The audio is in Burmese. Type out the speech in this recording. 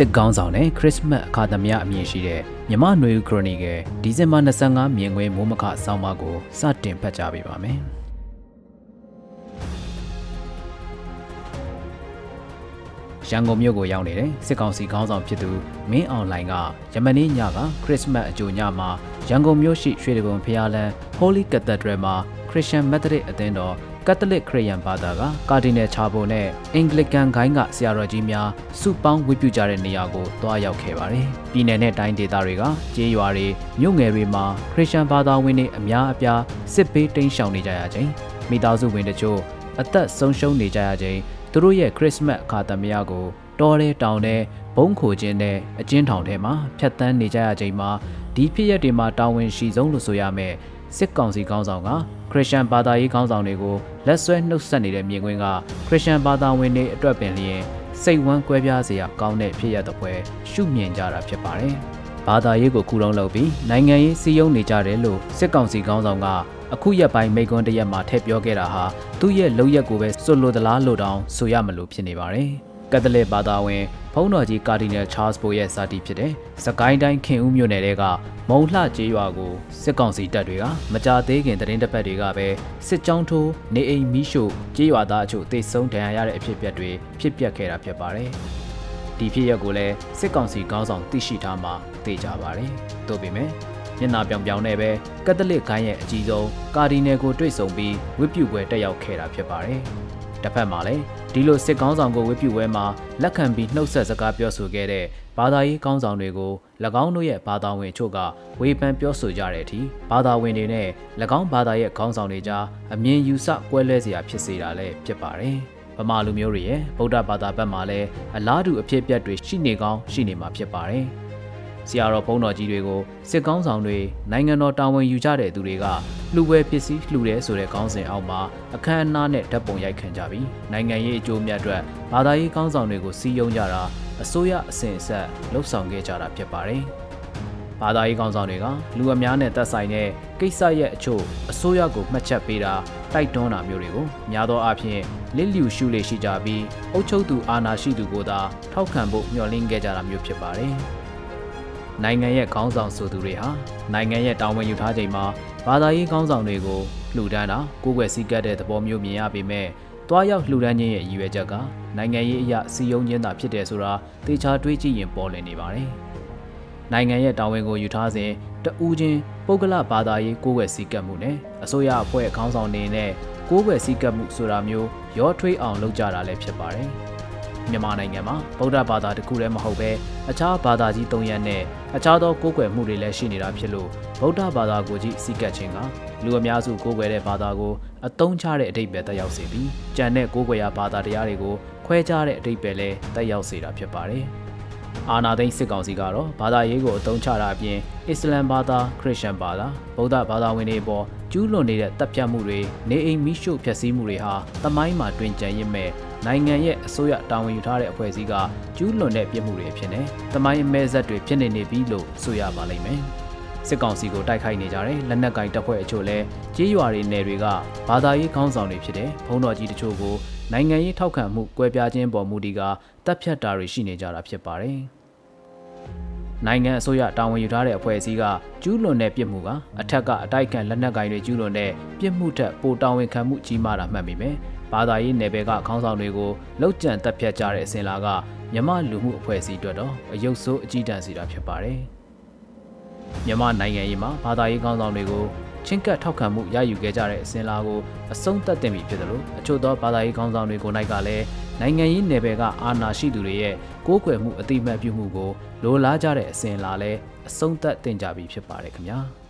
စစ်ကောင်းဆောင်နဲ့ခရစ်မတ်အခါသမယအမည်ရှိတဲ့မြမနွေဦးခရိုနီကယ်ဒီဇင်ဘာ25မြင်ကွင်းမိုးမခဆောင်းပါးကိုစတင်ဖတ်ကြားပေးပါမယ်။ရန်ကုန်မြို့ကိုရောက်နေတဲ့စစ်ကောင်စီခေါင်းဆောင်ဖြစ်သူမင်းအောင်လှိုင်ကယမနေ့ညကခရစ်စမတ်အကြိုညမှာရန်ကုန်မြို့ရှိရွှေတကုံဖျားလန်း Holy Cathedral မှာ Christian Methodist အသင်းတော် ကက်သလစ်ခရစ်ယာန်ဘာသာကကာဒီနယ်ချာဘိုနဲ့အင်္ဂလိကန်ဂိုင်းကဆရာတော်ကြီးများစုပေါင်းဝတ်ပြုကြတဲ့နေရာကိုတွားရောက်ခဲ့ပါတယ်။ပြည်내နဲ့တိုင်းဒေသတွေကကျေးရွာတွေမြို့ငယ်တွေမှာခရစ်ယာန်ဘာသာဝင်တွေအများအပြားစစ်ဘေးတိမ်းရှောင်နေကြရခြင်းမိသားစုဝင်တချို့အသက်ဆုံးရှုံးနေကြရခြင်းသူတို့ရဲ့ခရစ်စမတ်အခါသမယကိုတောထဲတောင်ထဲဘုံခိုခြင်းနဲ့အကျဉ်းထောင်ထဲမှာဖြတ်တန်းနေကြရချိန်မှာဒီဖြစ်ရက်တွေမှာတာဝန်ရှိဆုံးလို့ဆိုရမယ် စစ်ကောင်စီကောင်းဆောင်ကခရစ်ယာန်ဘာသာရေးကောင်းဆောင်တွေကိုလက်ဆွဲနှုတ်ဆက်နေတဲ့မြင်ကွင်းကခရစ်ယာန်ဘာသာဝင်တွေအတွက်ပင်လျင်စိတ်ဝမ်းကွဲပြားစရာကောင်းတဲ့ဖြစ်ရပ်တစ်ပွဲရှုမြင်ကြတာဖြစ်ပါတယ်။ဘာသာရေးကိုခုလုံးလုပ်ပြီးနိုင်ငံရေးစီယုံနေကြတယ်လို့စစ်ကောင်စီကောင်းဆောင်ကအခုရက်ပိုင်းမိကွန်းတရက်မှာထည့်ပြောခဲ့တာဟာသူ့ရဲ့လုံရက်ကိုပဲစွလို့သလားလို့တောင်ဆိုရမလို့ဖြစ်နေပါတယ်။ကက်သလစ်ဘာသာဝင်ဘုန်းတော်ကြီးကာဒီနယ်ချားစ်ဘိုရဲ့စာတီဖြစ်တဲ့စကိုင်းတိုင်းခင်ဦးမြို့နယ်က မုံလှကျေးရွာကိုစစ်ကောင်စီတပ်တွေကမကြသေးခင်သတင်းတစ်ပတ်တွေကပဲစစ်ကြောင်းထိုးနေအိမ်မီးရှို့ကျေးရွာသားအချို့တိတ်ဆုံးဒဏ်ရာရတဲ့အဖြစ်အပျက်တွေဖြစ်ပျက်ခဲ့တာဖြစ်ပါတယ်။ဒီဖြစ်ရပ်ကိုလည်းစစ်ကောင်စီခေါင်းဆောင်သိရှိထားမှသိကြပါတယ်။သို့ပေမဲ့မျက်နှာပြောင်ပြောင်နဲ့ပဲကက်သလစ်ဂိုင်းရဲ့အကြီးဆုံးကာဒီနယ်ကိုတွေ့ဆုံပြီးဝတ်ပြုပွဲတက်ရောက်ခဲ့တာဖြစ်ပါတယ်။ တစ်ဖက်မှာလည်းဒီလိုစစ်ကောင်းဆောင်ကိုဝတ်ပြုပွဲမှာလက်ခံပြီးနှုတ်ဆက်စကားပြောဆိုခဲ့တဲ့ဘာသာရေးကောင်းဆောင်တွေကို၎င်းတို့ရဲ့ဘာသာဝင်ချို့ကဝေဖန်ပြောဆိုကြတဲ့အထိဘာသာဝင်တွေနဲ့၎င်းဘာသာရဲ့ခေါင်းဆောင်တွေကြားအမြင်ယူဆကွဲလွဲစရာဖြစ်စေတာလည်းဖြစ်ပါတယ်။ဗမာလူမျိုးတွေရဲ့ဗုဒ္ဓဘာသာဘက်မှာလည်းအလားတူအဖြစ်အပျက်တွေရှိနေကောင်းရှိနေမှာဖြစ်ပါတယ်။ဆရာတော်ဘုန်းတော်ကြီးတွေကိုစစ်ကောင်းဆောင်တွေနိုင်ငံတော်တာဝန်ယူကြတဲ့သူတွေက လှူပွဲပစ္စည်းလှူတယ်ဆိုတဲ့ခေါင်းစဉ်အောက်မှာအခမ်းအနားနဲ့ဓာတ်ပုံရိုက်ခံကြပြီးနိုင်ငံရေးအကျိုးမြတ်အတွက်ဘာသာရေးကောင်းဆောင်တွေကိုစီးယုံကြတာအစိုးရအစဉ်အဆက်လှုပ်ဆောင်ခဲ့ကြတာဖြစ်ပါတယ်။ဘာသာရေးကောင်းဆောင်တွေကလူအများနဲ့သက်ဆိုင်တဲ့ကိစ္စရဲ့အချို့အစိုးရကိုမှတ်ချက်ပေးတာတိုက်တွန်းတာမျိုးတွေကိုများသောအားဖြင့်လစ်လျူရှုလေရှိကြပြီးအုပ်ချုပ်သူအာဏာရှိသူကိုသာထောက်ခံဖို့မျှော်လင့်ခဲ့ကြတာမျိုးဖြစ်ပါတယ်။ နိုင်ငံရဲ့ခေါင်းဆောင်ဆိုသူတွေဟာနိုင်ငံရဲ့တာဝန်ယူထားချိန်မှာဘာသာရေးခေါင်းဆောင်တွေကိုလှူဒန်းတာကိုယ်ွယ်စည်းကပ်တဲ့သဘောမျိုးမြင်ရပေမဲ့တွားရောက်လှူဒန်းခြင်းရဲ့ရည်ရွယ်ချက်ကနိုင်ငံရေးအရာစီယုံခြင်းသာဖြစ်တယ်ဆိုတာသေချာတွေးကြည့်ရင်ပေါ်လည်နေပါတယ်။နိုင်ငံရဲ့တာဝန်ကိုယူထားစဉ်တဦးချင်းပုဂ္ဂလဘာသာရေးကိုယ်ွယ်စည်းကပ်မှုနဲ့အစိုးရအဖွဲ့ခေါင်းဆောင်တွေနဲ့ကိုယ်ွယ်စည်းကပ်မှုဆိုတာမျိုးရောထွေးအောင်လုပ်ကြတာလည်းဖြစ်ပါတယ်။ မြန်မာနိုင်ငံမှာဗုဒ္ဓဘာသာတခုတည်းမဟုတ်ပဲအခြားဘာသာကြီး၃ရပ်နဲ့အခြားသောကိုးကွယ်မှုတွေလည်းရှိနေတာဖြစ်လို့ဗုဒ္ဓဘာသာကိုကြီးစီကတ်ခြင်းကလူအများစုကိုးကွယ်တဲ့ဘာသာကိုအသုံးချတဲ့အတိတ်ပဲတက်ရောက်စေပြီးကြံတဲ့ကိုးကွယ်ရာဘာသာတရားတွေကိုခွဲခြားတဲ့အတိတ်ပဲလည်းတက်ရောက်စေတာဖြစ်ပါတယ်။အာနာသိန်းစစ်ကောင်စီကတော့ဘာသာရေးကိုအသုံးချတာအပြင်အစ္စလမ်ဘာသာခရစ်ယာန်ဘာသာဗုဒ္ဓဘာသာဝင်တွေပေါ်ကျူးလွန်နေတဲ့တပ်ဖြတ်မှုတွေနေအိမ်မိရှုဖျက်ဆီးမှုတွေဟာတမိုင်းမှာတွင်ကြံရစ်မဲ့ နိုင်ငံရဲ့အစိုးရတာဝန်ယူထားတဲ့အဖွဲ့အစည်းကကျူးလွန်တဲ့ပြစ်မှုတွေဖြစ်နေတမိုင်းအမဲဆက်တွေဖြစ်နေနေပြီလို့ဆိုရပါလိမ့်မယ်စစ်ကောင်စီကိုတိုက်ခိုက်နေကြတဲ့လက်နက်ကင်တပ်ဖွဲ့အချို့လည်းကြေးရွာတွေနယ်တွေကဘာသာရေးခေါင်းဆောင်တွေဖြစ်တဲ့ဘုံတော်ကြီးတချို့ကိုနိုင်ငံရေးထောက်ခံမှုကွဲပြားခြင်းပေါ်မူတည်ကတပ်ဖြတ်တာတွေရှိနေကြတာဖြစ်ပါတယ်နိုင်ငံအစိုးရတာဝန်ယူထားတဲ့အဖွဲ့အစည်းကကျူးလွန်တဲ့ပြစ်မှုကအထက်ကအတိုက်ခံလက်နက်ကင်တွေကျူးလွန်တဲ့ပြစ်မှုထက်ပိုတာဝန်ခံမှုကြီးမားတာမှတ်မိမယ် ဘာသာရေးနယ်ပယ်ကခေါင်းဆောင်တွေကိုလောက်ကျန်တက်ဖြတ်ကြတဲ့အစဉ်လာကမြမလူမှုအဖွဲ့အစည်းအတွက်တော့အယုတ်ဆိုးအကြီးတန်းစီတာဖြစ်ပါတယ်။မြမနိုင်ငံရေးမှာဘာသာရေးခေါင်းဆောင်တွေကိုချင်းကပ်ထောက်ခံမှုရယူခဲ့ကြတဲ့အစဉ်လာကိုအဆုံးသတ်တင်ပြီဖြစ်တယ်လို့အချို့သောဘာသာရေးခေါင်းဆောင်တွေကိုနိုင်ကလည်းနိုင်ငံရေးနယ်ပယ်ကအာဏာရှိသူတွေရဲ့ကိုးကွယ်မှုအတိမတ်ပြုမှုကိုလိုလားကြတဲ့အစဉ်လာလဲအဆုံးသတ်တင်ကြပြီဖြစ်ပါတယ်ခင်ဗျာ။